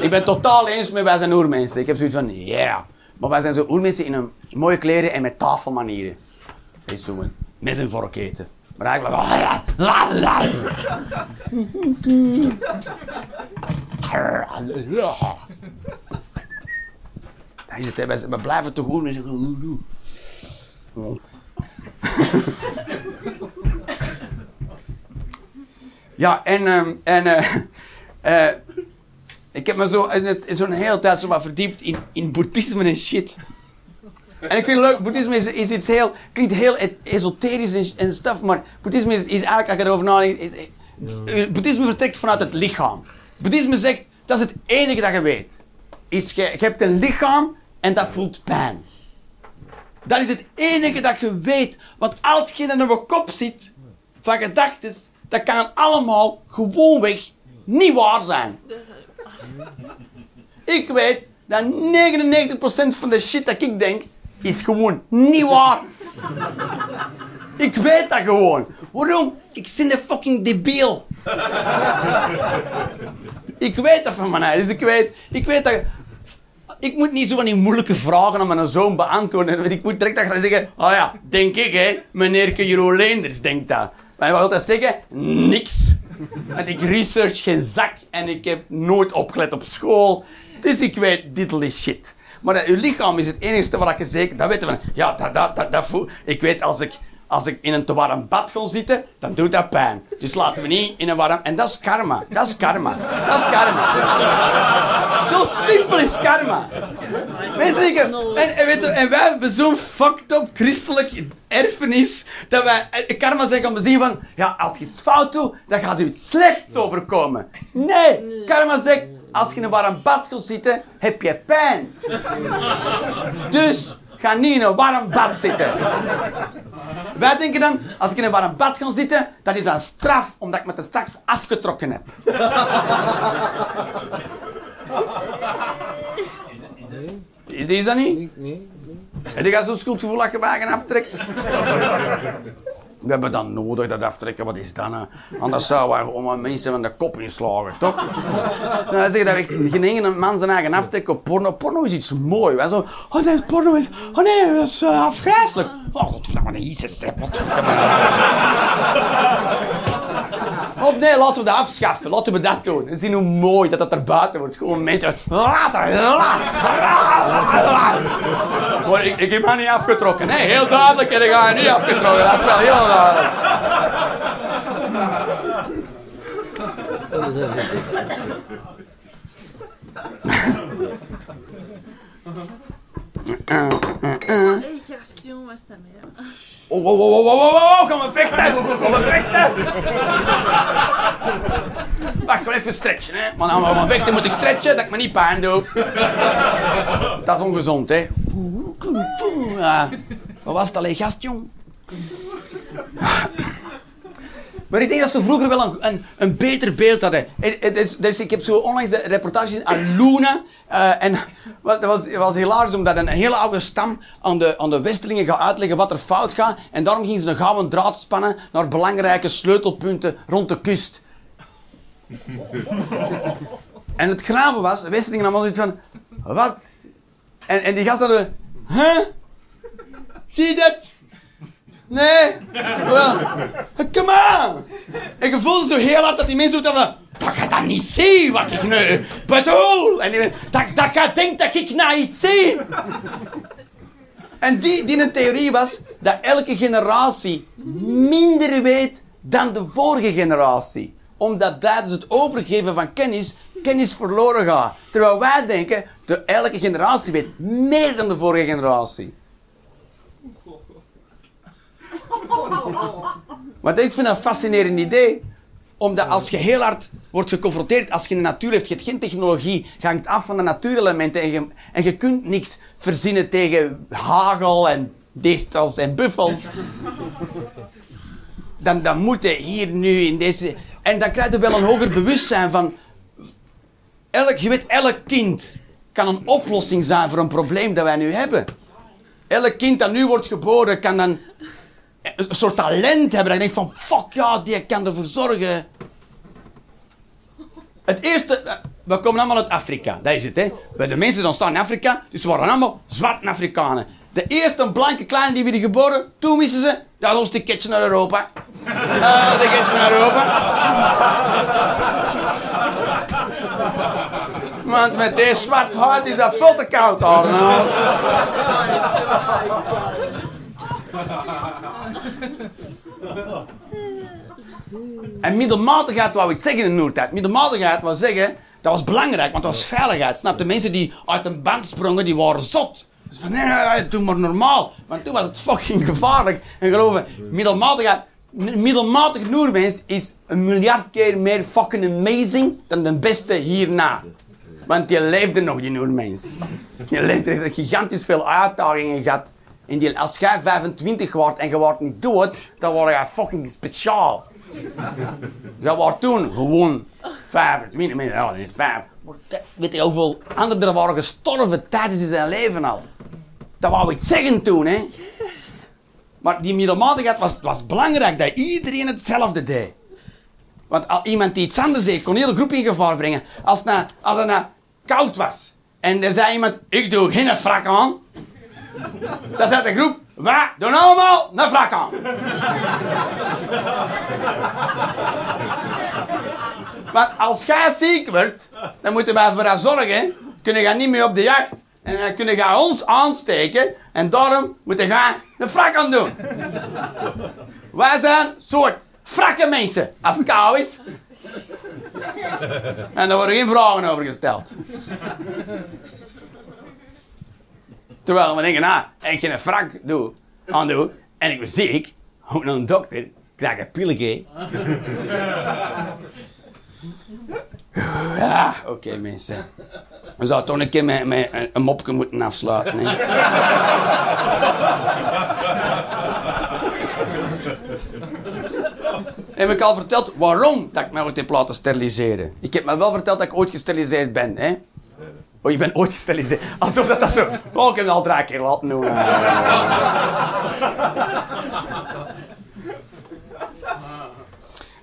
ik ben totaal eens met wij zijn oermensen. Ik heb zoiets van, yeah. Maar wij zijn zo oermensen in een mooie kleren en met tafelmanieren. Dat is zo mes en vork. Maar eigenlijk... Dat is het, hè. Wij- We blijven toch oermensen. Ja, en, ehm, en eh, eh, ik heb me zo zo'n hele tijd zo wat verdiept in, in boeddhisme en shit. En ik vind het leuk, boeddhisme is, is iets heel, klinkt heel e- esoterisch en, en stuff, maar boeddhisme is, is eigenlijk, als je erover nadenkt, is, is- boeddhisme vertrekt vanuit het lichaam. Boeddhisme zegt, dat is het enige dat je weet. Is je, je hebt een lichaam en dat voelt pijn. Dat is het enige dat je weet. Want al hetgeen dat in je kop zit, van gedachten, dat kan allemaal gewoonweg niet waar zijn. Ik weet dat 99% van de shit dat ik denk, is gewoon niet waar. Ik weet dat gewoon. Waarom? Ik ben een fucking debiel. ik weet dat van mij. Dus ik weet, ik weet dat... Ik moet niet zo van die moeilijke vragen aan mijn zoon beantwoorden. Want Ik moet direct achter zeggen, oh ja, denk ik hè, meneer Jeroen Leenders denkt dat. Maar ik wil altijd zeggen, niks. Want ik research geen zak en ik heb nooit opgelet op school. Dus ik weet diddly shit. Maar dat, uw lichaam is het enige wat je zeker... Dat weten we. Ja, dat, dat, dat, dat voel... Ik weet, als ik, als ik in een te warm bad ga zitten, dan doet dat pijn. Dus laten we niet in een warm... En dat is karma. Dat is karma. Dat is karma. Zo simpel is karma. Mensen denken, en, en, weet je, en wij hebben zo'n fucked up christelijk erfenis, dat wij eh, karma zeggen om te zien van, ja, als je iets fout doet, dan gaat u iets slechts overkomen. Nee, karma zegt, als je in een warm bad gaat zitten, heb je pijn. Dus, ga niet in een warm bad zitten. Wij denken dan, als ik in een warm bad ga zitten, dat is een straf, omdat ik me te straks afgetrokken heb. Is dat niet? Nee. Heb je zo'n schuldgevoel dat je wagen aftrekt? We hebben dat nodig, dat aftrekken. Wat is dat? Anders zouden we gewoon mensen van de kop inslagen, toch? Dan zeg dat echt geen man zijn eigen aftrekt op porno. Porno is iets moois. Wij zo, oh nee, porno is... Oh nee, dat is uh, afgrijzelijk. Oh, godverdamme, Jezus, zeg, wat Of nee, laten we dat afschaffen. Laten we dat doen. En zien hoe mooi dat dat er buiten wordt. Gewoon mensen... Maar ik, ik heb haar niet afgetrokken. Nee, heel duidelijk heb ik haar niet afgetrokken. Dat is wel heel duidelijk. Hey, Gaston, was dat? Oh, oh, oh, oh, oh, kom maar vechten! Kom maar vechten! Wacht, ik wil even stretchen, hè. Maar dan maar vechten moet ik stretchen, dat ik me niet pijn doe. Dat is ongezond, hè. Wat was het alleen, gast, jong? Maar ik denk dat ze vroeger wel een, een, een beter beeld hadden. Het- is- dus ik heb zo onlangs de reportage aan Luna. eh, en het was hilarisch, omdat een hele oude stam aan de, aan de Westelingen gaat uitleggen wat er fout gaat. En daarom gingen ze een gouden draad spannen naar belangrijke sleutelpunten rond de kust. en het graven was, de Westelingen allemaal zoiets van... Wat? En, en die gasten hadden... Huh? Zie je dat? Nee. Wel, come on. Je voelde zo heel hard dat die mensen zo van... Dat gaat dat niet zien wat ik nu bedoel. En dat, dat gaat denkt dat ik nou iets zie. En die, die een theorie was dat elke generatie minder weet dan de vorige generatie. Omdat tijdens het overgeven van kennis, kennis verloren gaat. Terwijl wij denken, dat elke generatie weet meer dan de vorige generatie. Want ik vind dat een fascinerend idee. Omdat als je heel hard wordt geconfronteerd, als je in de natuur hebt, je hebt geen technologie, hangt af van de natuurelementen en je, en je kunt niks verzinnen tegen hagel en distels en buffels. Dan, dan moet je hier nu in deze... En dan krijg je wel een hoger bewustzijn van... Elk, je weet, elk kind kan een oplossing zijn voor een probleem dat wij nu hebben. Elk kind dat nu wordt geboren kan dan een soort talent hebben. Dat je denkt van, fuck ja, die kan ervoor zorgen. Het eerste, we komen allemaal uit Afrika, dat is het. Hè. De mensen die ontstaan in Afrika, dus ze waren allemaal zwarte Afrikanen. De eerste blanke kleine die werden geboren, toen wisten ze, dat is ons ticketje naar Europa. Uh, ticketje naar Europa. Want met deze zwart huid is dat veel te koud hoor. En middelmatigheid wou ik zeggen in de Noordtijd. Middelmatigheid wou zeggen, dat was belangrijk, want dat was veiligheid. Snap de mensen die uit een band sprongen, die waren zot. Dus van, nee, doe maar normaal. Want toen was het fucking gevaarlijk. En geloof me, middelmatigheid, middelmatig Noormens is een miljard keer meer fucking amazing dan de beste hierna. Want die leefde nog, die Noormens. Die leefde heeft gigantisch veel uitdagingen gehad. Als jij 25 wordt en je wordt niet dood, dan word je fucking speciaal. Dat was toen gewoon 25 mensen. Ja, dat is vijf. Maar dat- Weet je hoeveel anderen er waren gestorven tijdens zijn leven al? Dat wou ik zeggen toen, hè? Maar die middelmatigheid was, was belangrijk, dat iedereen hetzelfde deed. Want al iemand die iets anders deed, kon heel de groep in gevaar brengen. Als het, nou, als koud was en er zei iemand: Ik doe geen frak aan. Dan zei de groep: Wij doen allemaal een frak aan. Want als jij ziek wordt, dan moeten wij voor jou zorgen. Kunnen jij niet meer op de jacht. En dan kunnen jij ons aansteken. En daarom moeten jij een frak aan doen. Wij zijn soort frakke mensen. Als het koud is. En daar worden geen vragen over gesteld. Terwijl we denken, nou, ik een frak doe, aan doe, en ik ben ziek, moet naar een dokter, krijg een pilletje. Oké mensen. We zouden toch een keer met, met een- een mopje moeten afsluiten. Hè? Heb ik al verteld waarom dat ik mij ooit heb laten steriliseren? Ik heb me wel verteld dat ik ooit gesteriliseerd ben, hè? Oh, je bent ooit gesteriliseerd. Alsof dat, dat zo... Oh, ik heb al drie keer laten doen.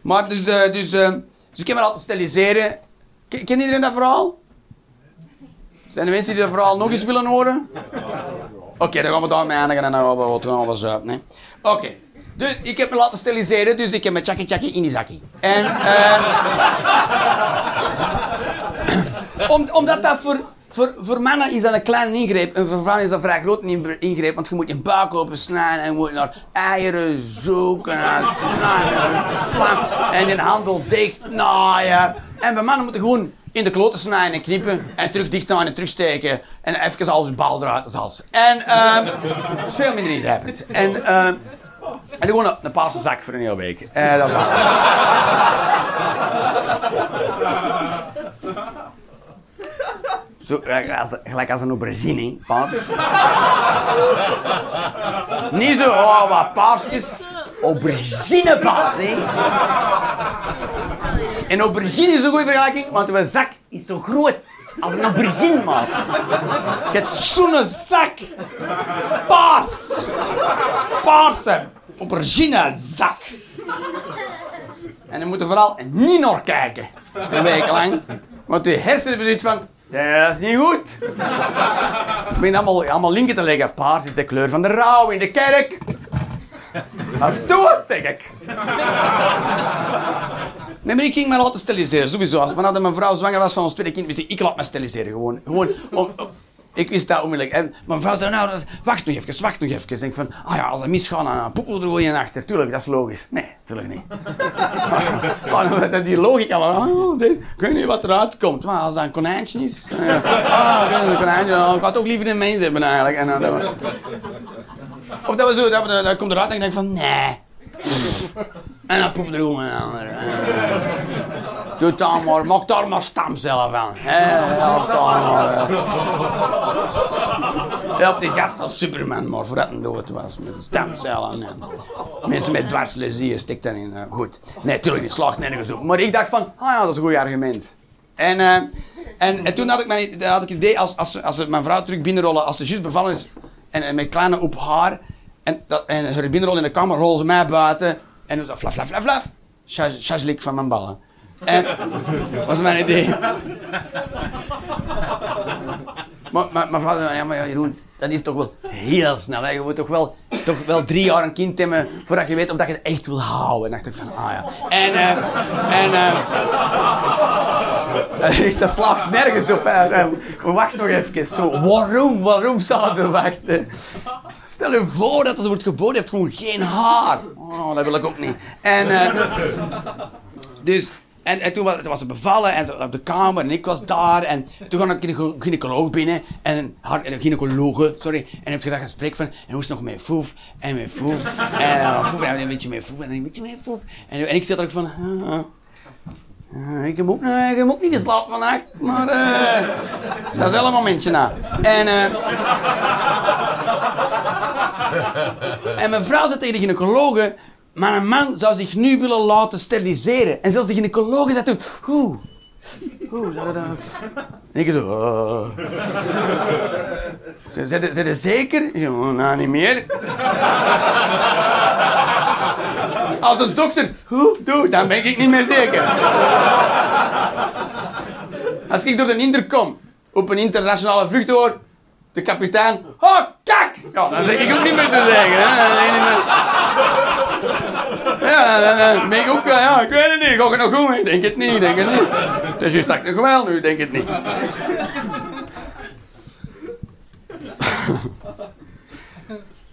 Maar dus, eh, dus, eh, dus ik heb me laten steriliseren. Ken, iedereen dat verhaal? Zijn er mensen die dat verhaal nog eens willen horen? Oké, dan gaan we daarmee eindigen en dan gaan we wat gaan we. Oké, Dus ik heb me laten steriliseren, dus ik heb mijn chakkie chakkie in die zakkie. En, eh om, omdat dat voor, voor, voor mannen is dat een klein ingreep en voor vrouwen is dat vrij groot ingre- ingreep, want je moet je buik opensnijden en je moet naar eieren zoeken en snijden, en je handel dicht naaien. En bij mannen moeten gewoon in de kloten snijden en knippen en terug dicht naaien en terugsteken en even alles bal eruit als. En ehm dat is veel minder ingrijpend. En, ehm en gewoon een, een paarse zak voor een hele week. Eh, dat. Zo, gelijk als, een aubergine, paars. Niet zo, oh, wat paarsjes. Aubergine paars, hè. En aubergine is een goede vergelijking, want uw zak is zo groot als een aubergine, man. Je hebt zo'n zak. Paars. Paarse aubergine zak. En dan moet je vooral niet naar kijken. Een week lang. Want je hersenen zoiets van... Dat is niet goed. Ik ben allemaal, allemaal linken te leggen. Paars is de kleur van de rouw in de kerk. Dat is dood, zeg ik. Nee, maar ik ging me laten steriliseren, sowieso. Als vanaf dat mijn vrouw zwanger was van ons tweede kind, wist ik, ik laat me steriliseren. Gewoon, gewoon om- ik wist dat onmiddellijk. En mijn vrouw zei, nou, dat is- wacht nog even, wacht nog even. Ik denk van, ah ja, als dat misgaat, dan poepel er in achter. Tuurlijk, dat is logisch. Nee, tuurlijk niet. Maar die logica, maar, oh, dit, ik weet niet wat eruit komt. Maar als dat een konijntje is, eh, ah, een konijntje, oh, ik had ook liever een mens hebben eigenlijk. En, dan- dat we- of dat we zo, dat, dat komt eruit en ik denk van, nee. En dan poep er gewoon een ander. Doe dan maar, maak daar maar stamcellen van. Hè, Help daar maar. Help die gast van Superman maar voordat hij dood was. Met stamcellen en mensen met dwarslesie stikt daarin. eh, goed. Nee, tuurlijk, het slaagt nergens op. Maar ik dacht van, ah ja, dat is een goed argument. En, eh, en, en toen had ik, mijn, had ik het idee, als, als, als mijn vrouw terug binnenrollen, als ze juist bevallen is en, en met kleine op haar, en, dat, en haar binnenrollen in de kamer, rollen ze mij buiten en ze flaf, flaf, flaf, flaf. Chas- van mijn ballen. En dat was mijn idee. Maar, maar, maar vrouw zei, ja, maar Jeroen, dat is toch wel heel snel. Je moet toch wel, toch wel drie jaar een kind hebben voordat je weet of dat je het echt wil houden. En dacht ik van, ah ja. En, eh, en, eh, dat slaagt nergens op. Hè. Eh, Wacht nog even. Zo, waarom, waarom zouden we wachten? Stel je voor dat ze wordt geboren, heeft gewoon geen haar. Oh, dat wil ik ook niet. En, eh, dus, en, en toen was, toen was ze bevallen en op de kamer en ik was daar. En toen kwam een gynaecoloog binnen. En een gynaecologe, sorry. En heb je dat gesprek van, en hoe is het nog met foef? En met foef. En uh, foef, en een beetje met foef. En een beetje met foef. En, ik zit er ook van. Ah, ik, heb ook, ik heb niet geslapen vannacht, maar eh, dat is helemaal momentje na. En, eh, en mijn vrouw zei tegen de gynaecologe, maar een man zou zich nu willen laten steriliseren. En zelfs de gynaecologe zei toen, hoe? Hoe zou dat dan? En ik zo, oh. Zijn er zeker? Ja, nou, niet meer. Als een dokter, hoe, doe, dan ben ik niet meer zeker. Als ik door de intercom op een internationale vlucht hoor, de kapitein, oh, kak! Ja, dan zeg ik ook niet meer te zeggen. Hè. Dan zeg ik niet meer- Ja, ben ik ook, ja, ik weet het niet, ga ik nog goed? Ik denk het niet, denk het niet. Het is dat nog wel nu, denk het niet.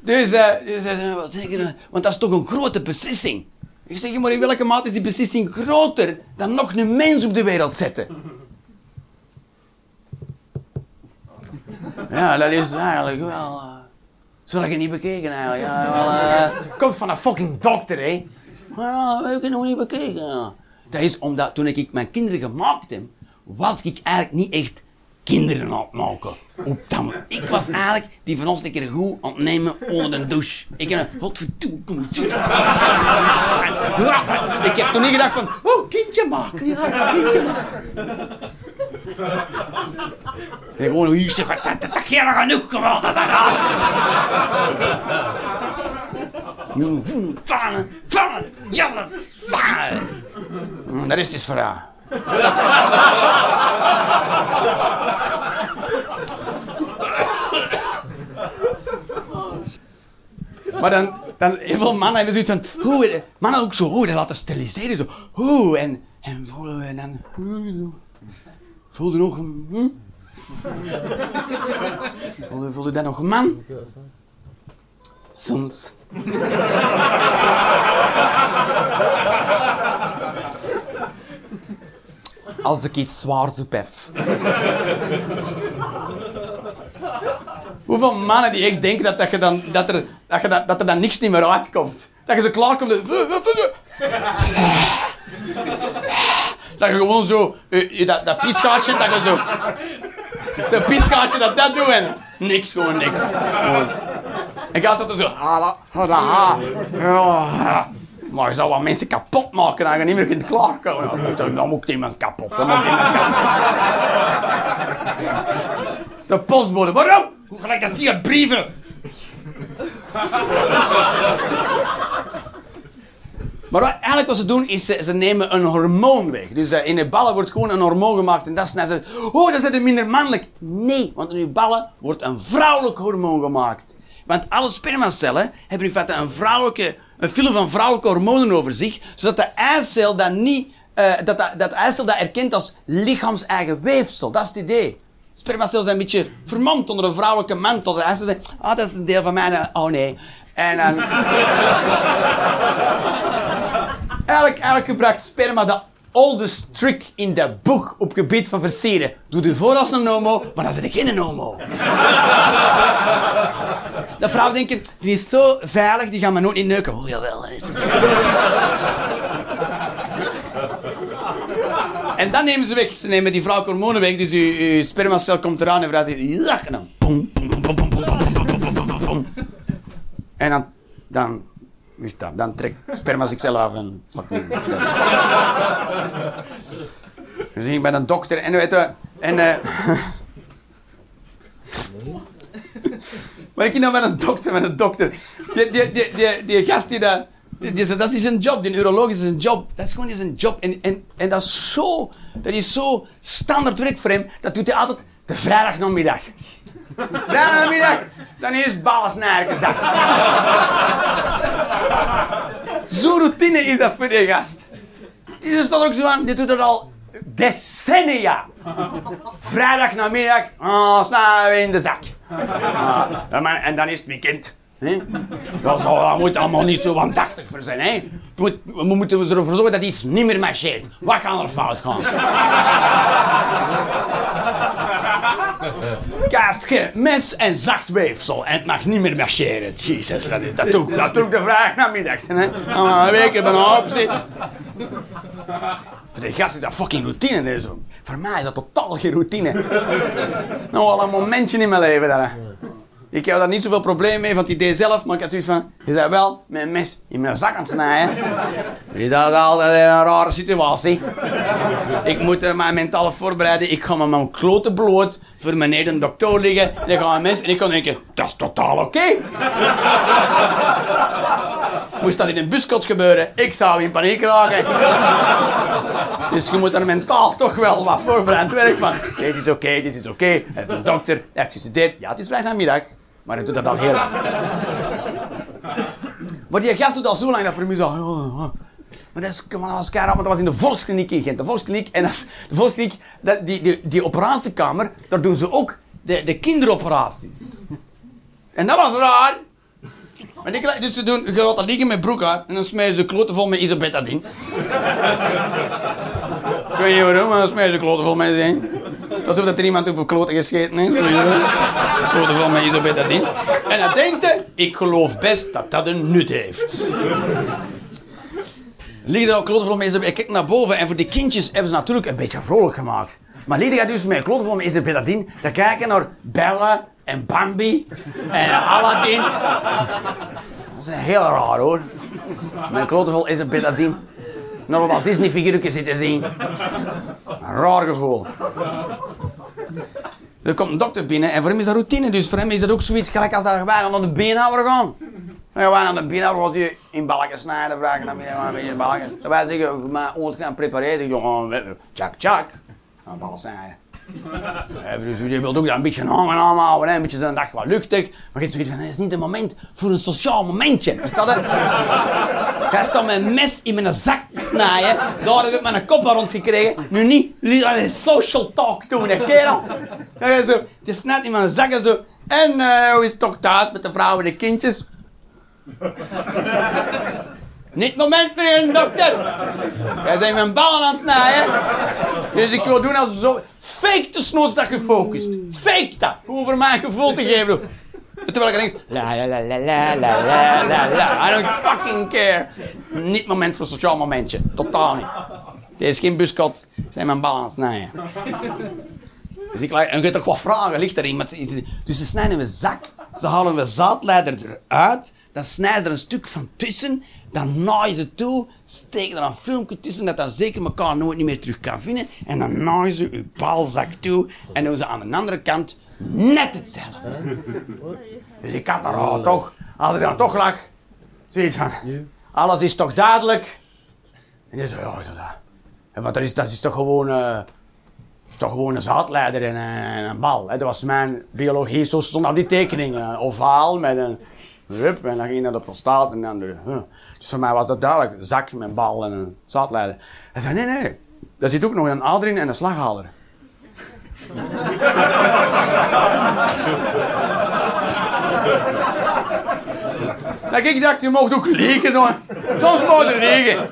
Dus, eh, dus zei, wat je nou? Want dat is toch een grote beslissing. Ik zeg, maar in welke mate is die beslissing groter dan nog een mens op de wereld zetten? Ja, dat is eigenlijk wel... heb ik het niet bekeken eigenlijk. Ja, wel, eh, komt van een fucking dokter, hè. Dat ik het nog niet bekeken. Dat is omdat toen ik mijn kinderen gemaakt heb, was ik eigenlijk niet echt kinderen aan het maken. Op dat. Ik was eigenlijk die van ons een keer goed aan het nemen onder de douche. Ik heb een, wat verdoe, kom eens. Ik heb toen niet gedacht van, oh, kindje maken, ja, kindje gewoon hier zeg, dat, dat, dat geen genoeg dat dat gaat. Nu, voen, vangen, vangen, jelle. De rest is voor haar. Maar dan, dan heel veel mannen hebben zoiets van, hoe, mannen ook zo, hoe, dat laten steriliseren, zo, hoe, en, en voelen we dan, hoe, voel je nog een, hm? voel, je, voel je dan nog een man? Soms. Als ik iets zwaar heb. Hoeveel mannen die echt denken dat, dat, je dan, dat, er, dat, je dat, dat er dan niks niet meer uitkomt. Dat je zo klaar komt. Dat je gewoon zo, eh, dat, dat piesgaatje, dat je zo, zo'n piesgaatje dat dat doet en niks, gewoon niks. Gewoon. En gaat dat er zo. Maar je zou wat mensen kapot maken dat je niet meer kunt klaarkomen. Dan, moet iemand kapot. Iemand kapot. De postbode, waarom? Hoe gelijk dat die brieven? Maar wat, eigenlijk wat ze doen is, ze, ze nemen een hormoon weg. Dus uh, in de ballen wordt gewoon een hormoon gemaakt en dat is net oh, dat is minder mannelijk. Nee, want in uw ballen wordt een vrouwelijk hormoon gemaakt. Want alle spermacellen hebben in feite een vrouwelijke, een film van vrouwelijke hormonen over zich, zodat de eicel dat niet, uh, dat, dat, eicel dat erkent als lichaams-eigen weefsel. Dat is het idee. Spermacellen zijn een beetje vermomd onder een vrouwelijke mantel. De eicel zegt, ah, dat is een deel van mij. Oh nee. En dan... elk gebruikt sperma de oldest trick in dat boek op gebied van versieren. Doe u voor als een homo, maar dan ik geen homo. dat vrouw denken, die is zo veilig, die gaan me nooit niet neuken. Oh jawel. wel. En dan nemen ze weg. Ze nemen die vrouw hormonen weg. Dus uw, spermacel komt eraan en vrouw hij. En dan... dan, dan is dat, dan trekt sperma zichzelf af en. Dus ik ben een dokter en weet je, en eh maar ik nou met een dokter, met een dokter. Die, die, die, die, gast die dat... Die, dat is zijn job, die uroloog is zijn job. Dat is gewoon zijn job. En, en, en dat is zo... Dat is zo standaard werk voor hem. Dat doet hij altijd de vrijdagnamiddag. Vrijdagnamiddag, dan is het balensnijkersdag. Zo'n routine is dat voor die gast. Die is toch ook zo aan, die doet dat al decennia. Vrijdag namiddag, oh, snel weer in de zak. Ah, en dan is het weekend. Hè? Dat, dat moet allemaal niet zo aandachtig voor zijn. Hè? Moet, we moeten ervoor zorgen dat iets niet meer marcheert. Wat kan er fout gaan? Kaasje, mes en zacht weefsel. En het mag niet meer marcheren. Jezus, dat, dat, doe, dat doe ik de vraag namiddags. Hè? Allemaal een week bijna op. Voor de gast is dat fucking routine. Zo. Voor mij is dat totaal geen routine. nou, al een momentje in mijn leven. Dat, ik heb daar niet zoveel probleem mee van het idee zelf, maar ik had zoiets van, je bent wel met mes in mijn zak aan het snijden. Is dat altijd een rare situatie? Ik moet uh, mijn mentaal voorbereiden, ik ga met mijn kloten bloot voor meneer de dokter liggen, en ik ga een mes en ik kan denken, dat is totaal oké. Moest dat in een buskot gebeuren, ik zou in paniek raken. Dus je moet er mentaal toch wel wat voorbereid werk van. Dit is oké, dit is oké. Hij heeft een dokter, hij heeft gestudeerd. Ja, het is vrijdagmiddag. Maar hij doet dat al heel lang. Maar die gast doet al zo lang dat voor mij zo... Maar dat, is, dat was keihard, dat was in de volkskliniek in Gent. De volkskliniek, en dat de volkskliniek, dat, die, die, die operatiekamer, daar doen ze ook de, de kinderoperaties. En dat was raar. Maar ik, dus ze doen, je gaat dat liggen met broek uit en dan smeren ze kloten vol met isobetadine. ik weet niet waarom, maar dan smeren ze kloten vol met zijn. Alsof dat er iemand op een kloten gescheten heeft. Kloten vol met isobetadine. En dan denkt hij, ik geloof best dat dat een nut heeft. Liggen ook kloten vol met isobetadine. Ik kijk naar boven en voor die kindjes hebben ze natuurlijk een beetje vrolijk gemaakt. Maar gaat dus met kloten vol met isobetadine te kijken naar Bella en Bambi en Aladdin. Dat is heel raar hoor. Mijn klote vol is een betadine. Nog wat Disney-figuurtjes zitten zien. Een raar gevoel. Er komt een dokter binnen en voor hem is dat routine. Dus voor hem is dat ook zoiets gelijk als dat wij aan de beenhouwer gaan. Gaan we aan de beenhouwer, wat je in balken snijden, vragen dan weer een beetje balken. En wij zeggen, voor mij 100 gram prepareren. Jongen, tjak tjak. Een bal. Dus je wilt ook dat een beetje aangenaam houden, hè? een beetje zo'n dag wat luchtig. Maar je zoiets van, het is niet het moment voor een sociaal momentje. Verstaat je? Jij staat met een mes in mijn zak snijden. Daar heb ik mijn kop rondgekregen. Nu niet een social talk doen, hè, kerel. Ja, zo, je snijdt in mijn zak en zo. En eh, hoe is het toch thuis met de vrouwen en de kindjes? Niet moment meer, dokter. Jij bent mijn ballen aan het snijden. Dus ik wil doen als zo... Fake de snoots dat je focust. Fake dat. Om voor mijn gevoel te geven. Terwijl ik denk... La la la la la la la la. I don't fucking care. Niet moment voor sociaal momentje. Totaal niet. Dit is geen buskot. Zijn mijn ballen aan het snijden. Dus ik, en je hebt toch wat vragen, ligt erin. Dus ze snijden we zak, ze halen we zaadleider eruit, dan snijden er een stuk van tussen, dan naaien ze toe, steken er een filmpje tussen dat dan zeker elkaar nooit niet meer terug kan vinden, en dan naaien ze uw balzak toe en doen ze aan de andere kant net hetzelfde. Dus ik had daar al toch, als ik dan toch lag, zoiets van, alles is toch duidelijk. En je zo, ja. Ja, Want dat is, dat is toch gewoon... eh, toch gewoon een zaadleider en een, en een bal. Hè. Dat was mijn biologie, zo stond op die tekening. Een ovaal met een en dan ging naar de prostaat en dan de... Dus voor mij was dat duidelijk. Zak met bal en een zaadleider. Hij zei, nee, nee. Daar zit ook nog een ader in en een slaghaler. Ik dacht, je mocht ook liegen hoor. Soms moet je liegen.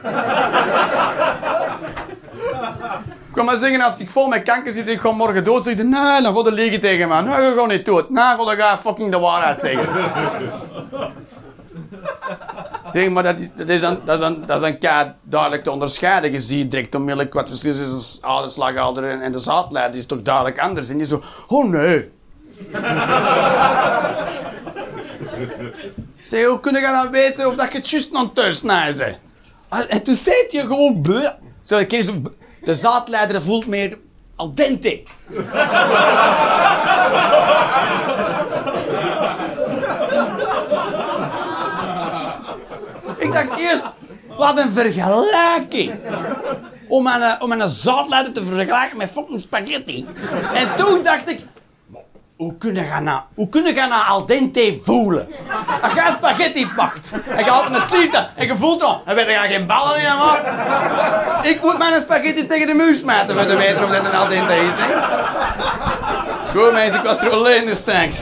Ik kan maar zeggen, als ik vol met kanker zit en ik ga morgen dood, zeg je, nee, dan ga je liegen tegen me. Nee, je gaat niet dood. Nee, ga je fucking de waarheid zeggen. zeg, maar dat, is- dat is dan, dat is dan, dat is dan kei duidelijk te onderscheiden. Je ziet direct onmiddellijk wat verschil is tussen de oude slaghouder en, en de zaadleider. Die is toch duidelijk anders. En je zo, oh nee. zeg, hoe kun je dan weten of dat je het juist nog thuis bent? En toen zei je gewoon, bleh. Zo, ik zo, de zaadleider voelt meer al dente. ik dacht eerst, wat een vergelijking. Om een, om een zaadleider te vergelijken met fucking spaghetti. En toen dacht ik, hoe kun je gaan nou, hoe gaan al dente voelen? Als je spaghetti pakt en je haalt een slieter en je voelt dan, dan weet je geen ballen in maat. Ik moet mijn spaghetti tegen de muur smijten om te weten of dat een al dente is. Hè? Goed mensen, ik was er alleen dus thanks.